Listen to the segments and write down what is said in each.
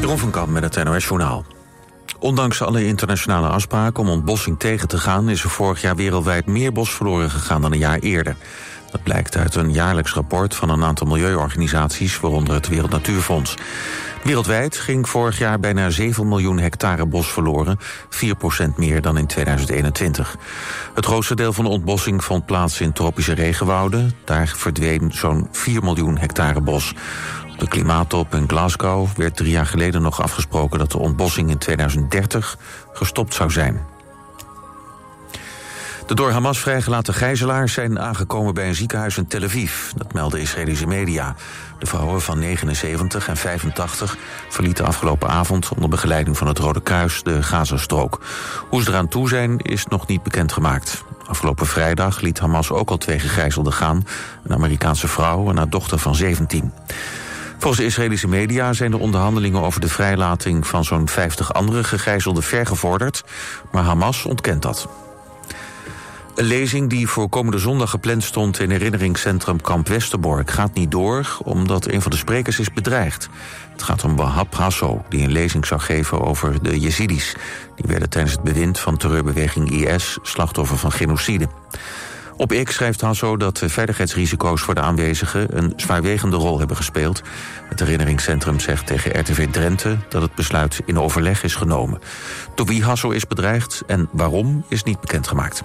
Jeroen van Kamp met het NOS Journaal. Ondanks alle internationale afspraken om ontbossing tegen te gaan... is er vorig jaar wereldwijd meer bos verloren gegaan dan een jaar eerder. Dat blijkt uit een jaarlijks rapport van een aantal milieuorganisaties... waaronder het Wereld Natuurfonds. Wereldwijd ging vorig jaar bijna 7 miljoen hectare bos verloren... 4% meer dan in 2021. Het grootste deel van de ontbossing vond plaats in tropische regenwouden. Daar verdween zo'n 4 miljoen hectare bos. De klimaattop in Glasgow werd drie jaar geleden nog afgesproken... dat de ontbossing in 2030 gestopt zou zijn. De door Hamas vrijgelaten gijzelaars zijn aangekomen bij een ziekenhuis in Tel Aviv. Dat melden Israëlische media. De vrouwen van 79 en 85 verlieten afgelopen avond... onder begeleiding van het Rode Kruis de Gazastrook. Hoe ze eraan toe zijn is nog niet bekendgemaakt. Afgelopen vrijdag liet Hamas ook al twee gegijzelden gaan. Een Amerikaanse vrouw en haar dochter van 17. Volgens Israëlische media zijn de onderhandelingen over de vrijlating van zo'n 50 andere gegijzelden vergevorderd, maar Hamas ontkent dat. Een lezing die voor komende zondag gepland stond in herinneringscentrum Kamp Westerbork gaat niet door omdat een van de sprekers is bedreigd. Het gaat om Wahab Hasso, die een lezing zou geven over de Jezidis. Die werden tijdens het bewind van terreurbeweging IS slachtoffer van genocide. Op X schrijft Hasso dat veiligheidsrisico's voor de aanwezigen een zwaarwegende rol hebben gespeeld. Het herinneringscentrum zegt tegen RTV Drenthe dat het besluit in overleg is genomen. Door wie Hasso is bedreigd en waarom is niet bekendgemaakt.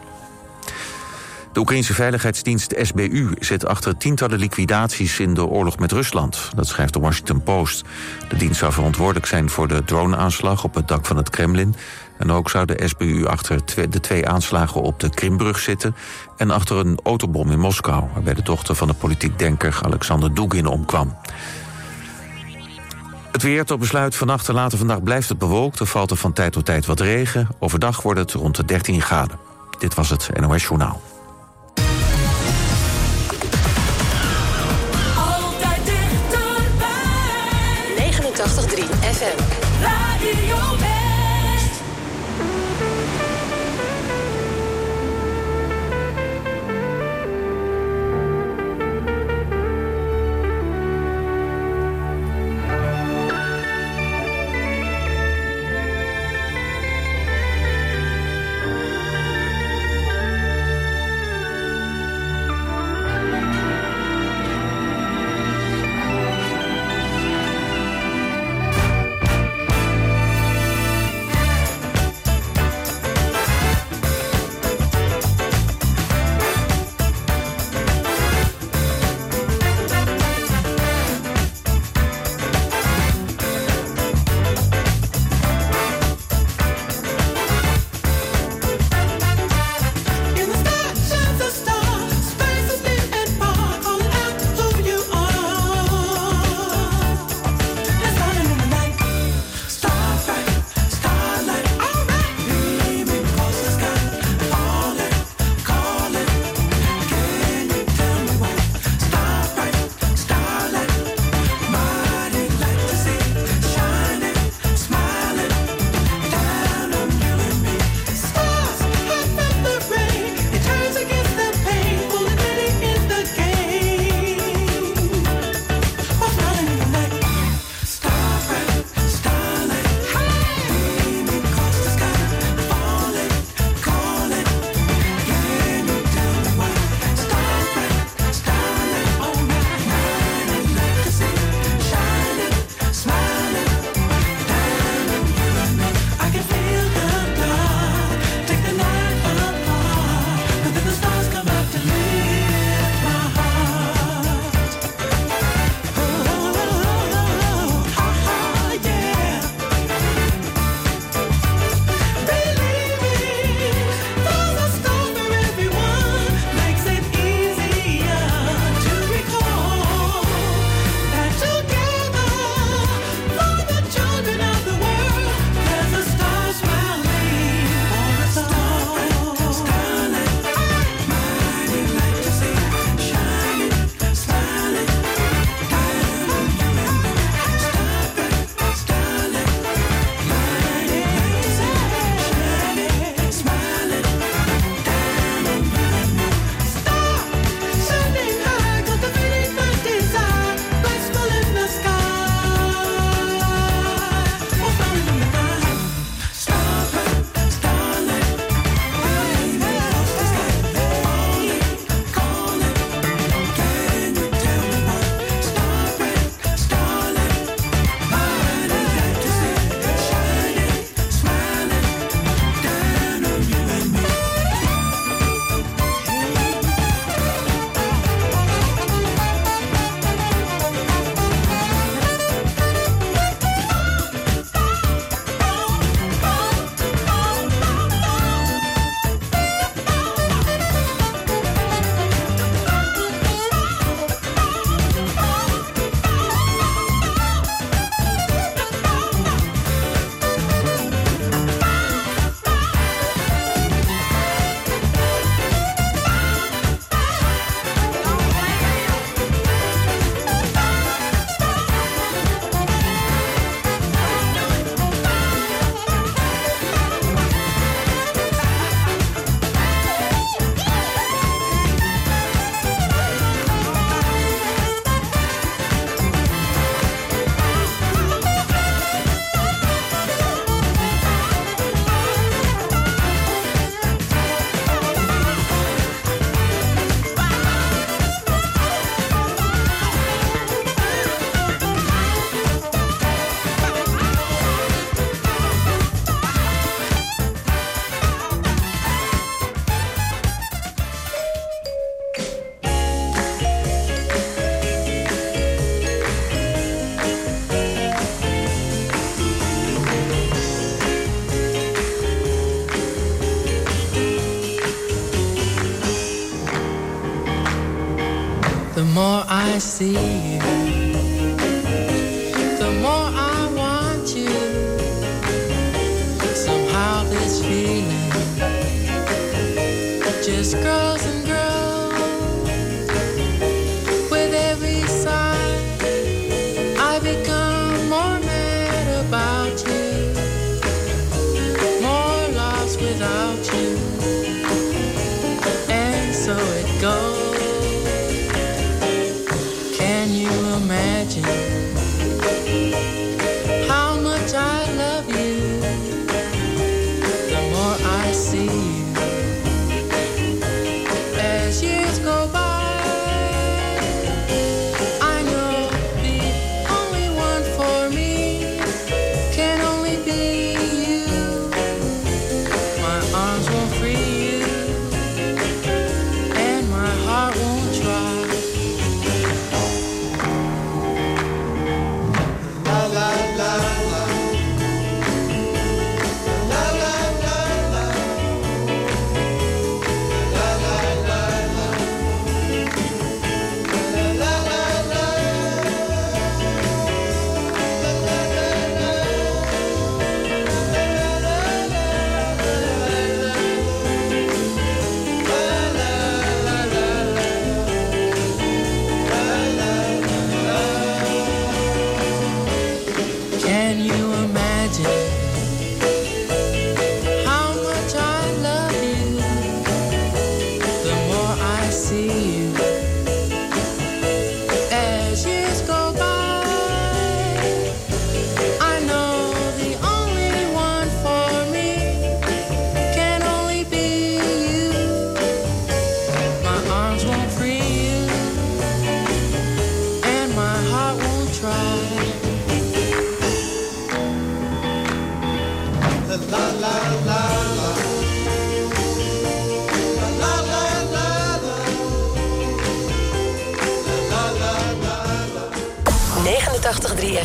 De Oekraïnse veiligheidsdienst SBU zit achter tientallen liquidaties in de oorlog met Rusland. Dat schrijft de Washington Post. De dienst zou verantwoordelijk zijn voor de droneaanslag op het dak van het Kremlin. En ook zou de SBU achter de twee aanslagen op de Krimbrug zitten... en achter een autobom in Moskou... waarbij de dochter van de politiek denker Alexander Dugin omkwam. Het weer tot besluit vannacht en later vandaag blijft het bewolkt. Er valt er van tijd tot tijd wat regen. Overdag wordt het rond de 13 graden. Dit was het NOS Journaal. Altijd dichterbij. 89.3 FM. Radio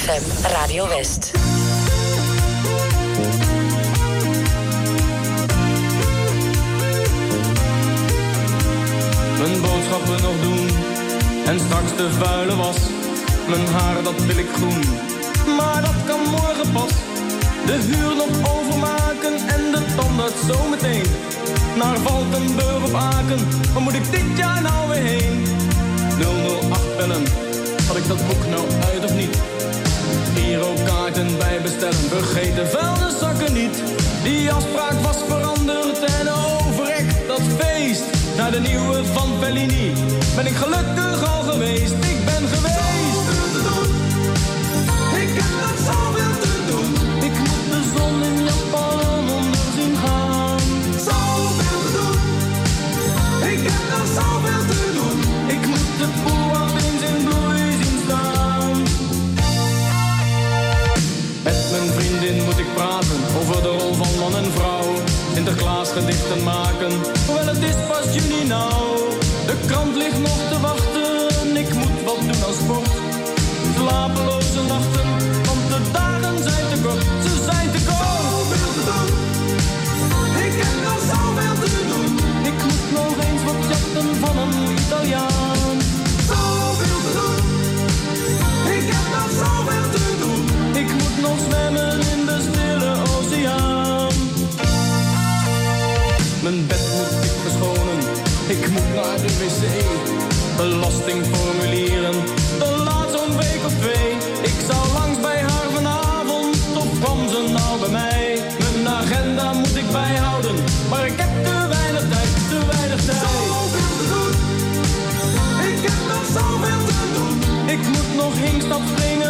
89.3 FM, Radio West. Mijn boodschappen nog doen en straks de vuile was. Mijn haar dat wil ik groen, maar dat kan morgen pas. De huur nog overmaken en de tandarts zometeen. Naar Valkenburg of Aken, waar moet ik dit jaar nou weer heen? 008 bellen, had ik dat boek nou uit of niet? Girokaarten bij bestellen, vergeet de vuilniszakken niet. Die afspraak was veranderd en overrekt dat feest. Naar de nieuwe van Bellini ben ik gelukkig al geweest. Ik ben geweest. Gedichten maken, hoewel het is pas juni nou. De krant ligt nog te wachten, ik moet wat doen als sport. Slapeloze nachten, want de dagen zijn te kort, ze zijn te kort. Te doen, ik heb nog zoveel te doen. Ik moet nog eens wat jachten van een Italiaan. Mijn bed moet ik verschonen. Ik moet naar de wc. Belastingformulieren. Dat laat zo'n week of twee. Ik zou langs bij haar vanavond. Of kwam ze nou bij mij? Mijn agenda moet ik bijhouden. Maar ik heb te weinig tijd, te weinig tijd. Zoveel te doen. Ik heb nog zoveel te doen. Ik moet nog hinkstap springen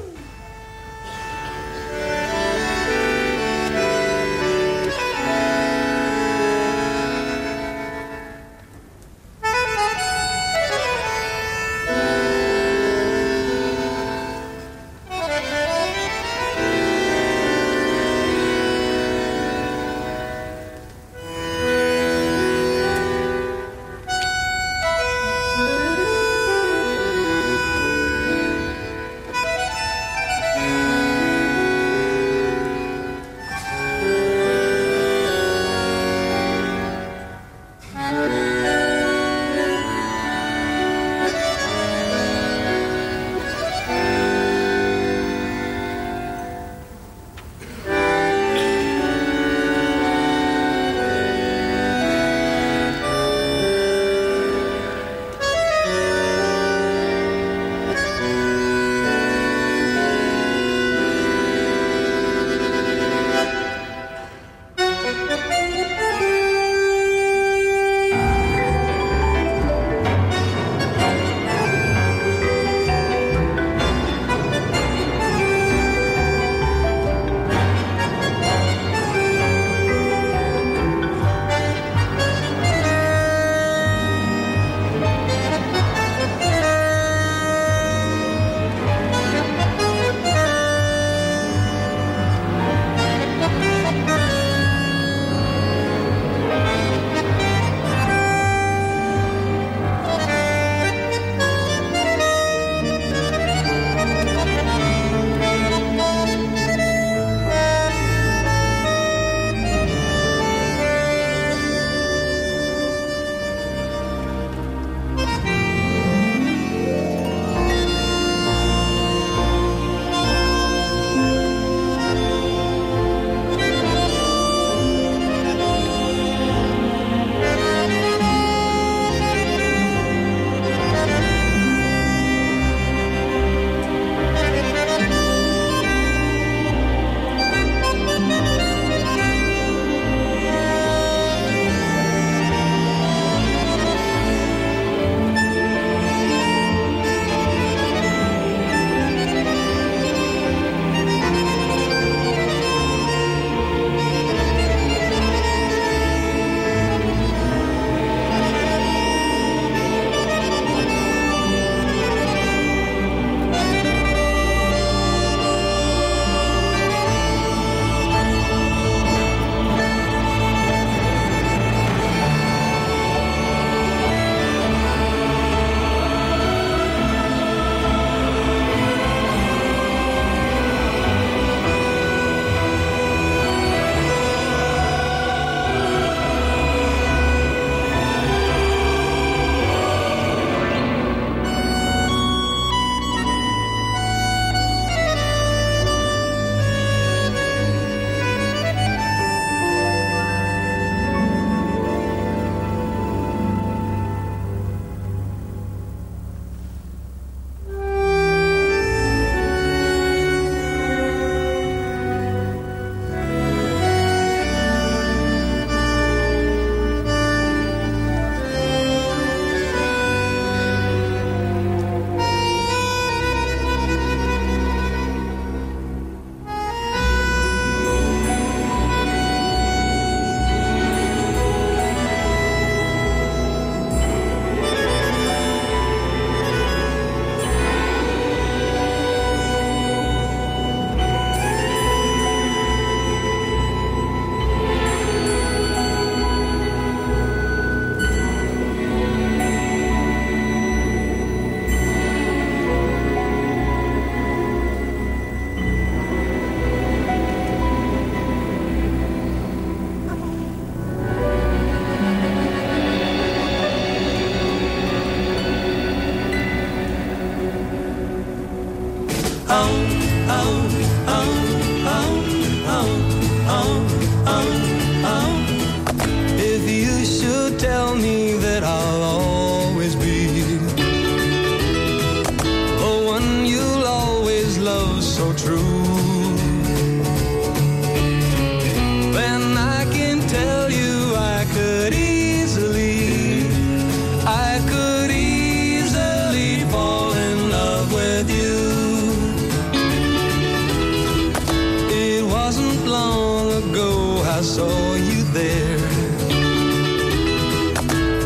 You there.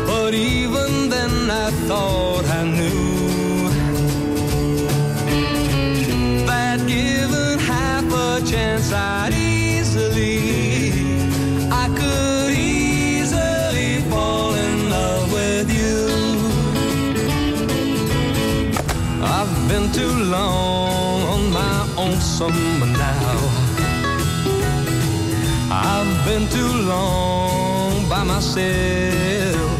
But even then I thought I knew that given half a chance I'd easily, I could easily fall in love with you. I've been too long on my own summer been too long by myself.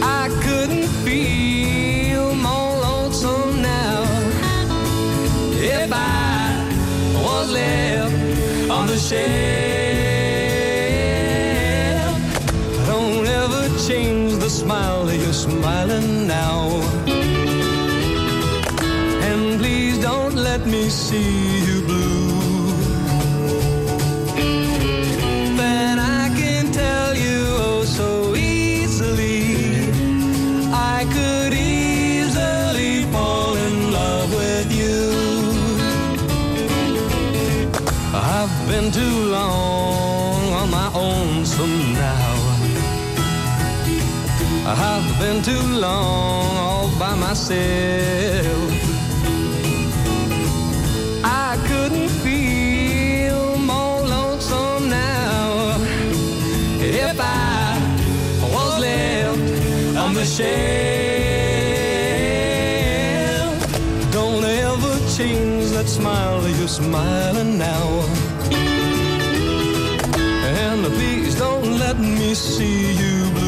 I couldn't feel more lonesome now if I was left on the shelf. Don't ever change the smile you're smiling now. And please don't let me see too long all by myself. I couldn't feel more lonesome now if I was left on the. Don't ever change that smile you're smiling now. And please don't let me see you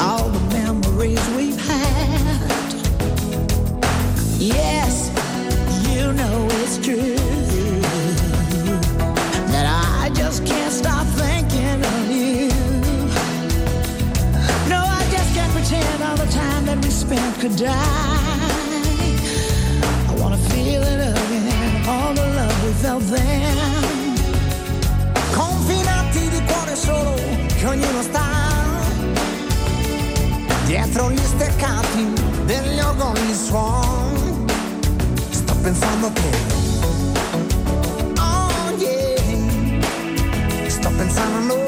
All the memories we've had. Yes, you know it's true. That I just can't stop thinking of you. No, I just can't pretend all the time that we spent could die. Dietro gli steccati degli organi suon. Sto pensando a te. Oh yeah. Sto pensando a noi.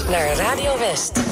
Naar Radio West.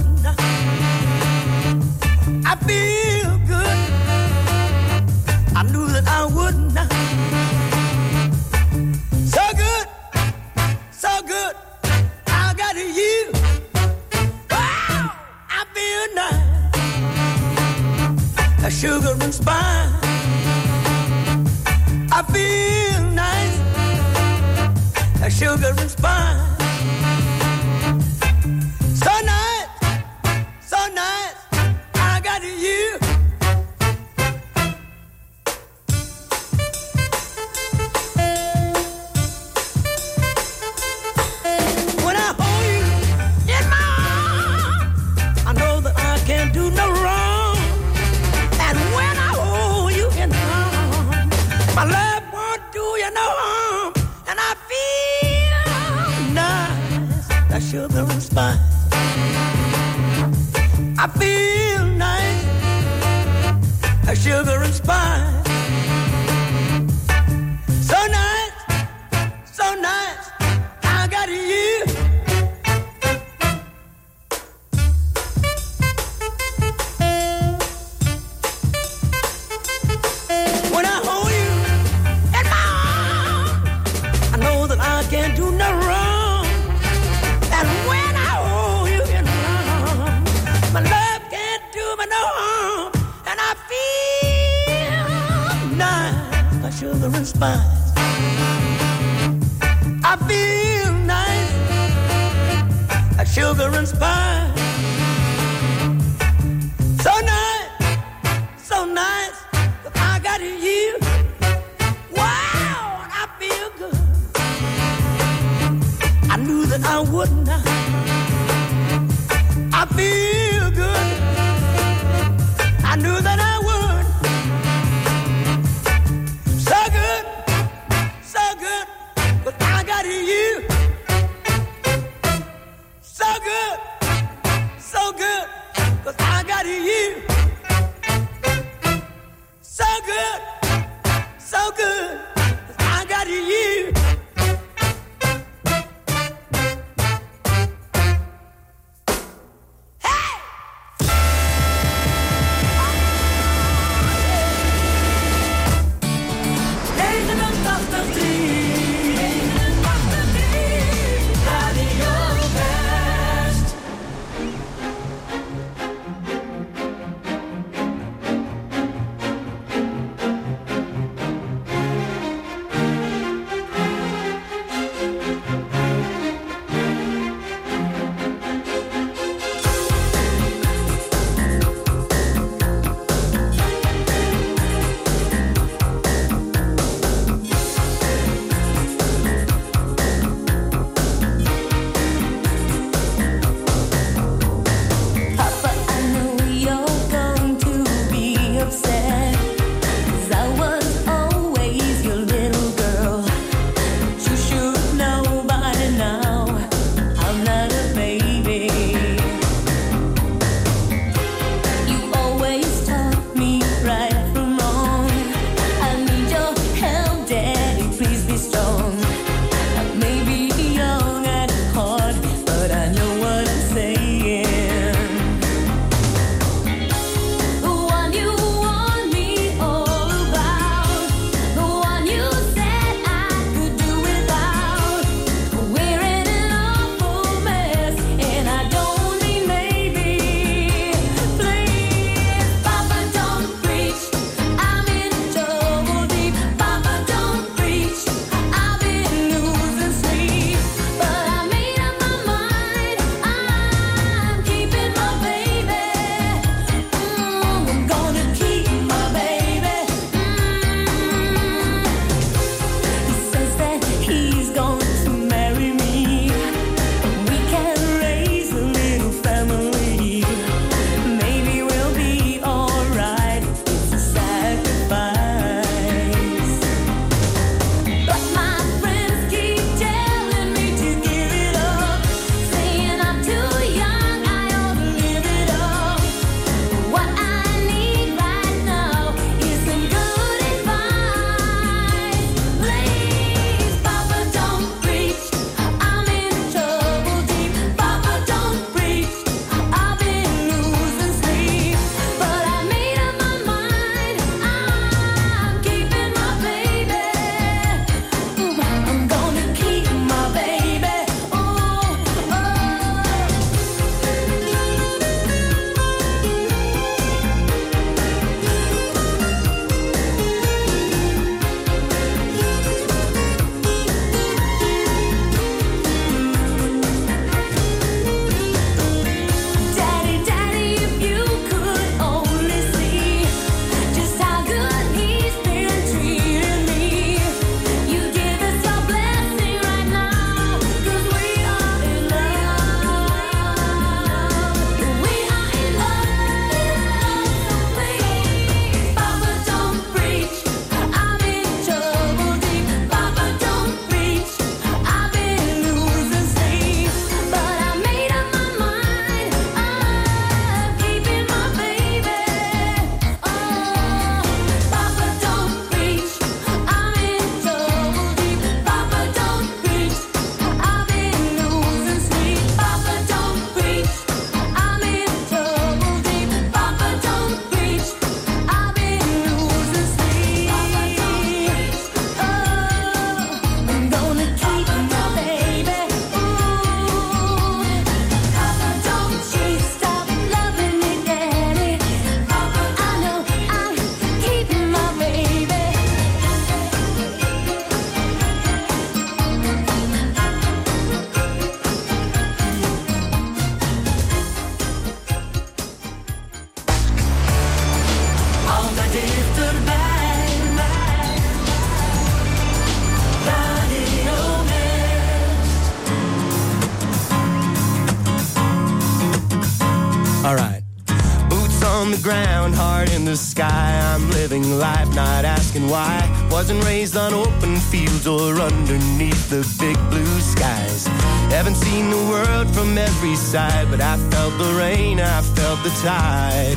one. I feel Wasn't raised on open fields or underneath the big blue skies. Haven't seen the world from every side, but I felt the rain, I felt the tide.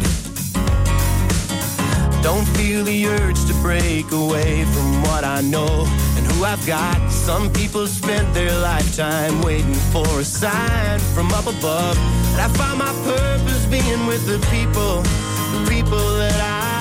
Don't feel the urge to break away from what I know and who I've got. Some people spent their lifetime waiting for a sign from up above. And I found my purpose being with the people, the people that I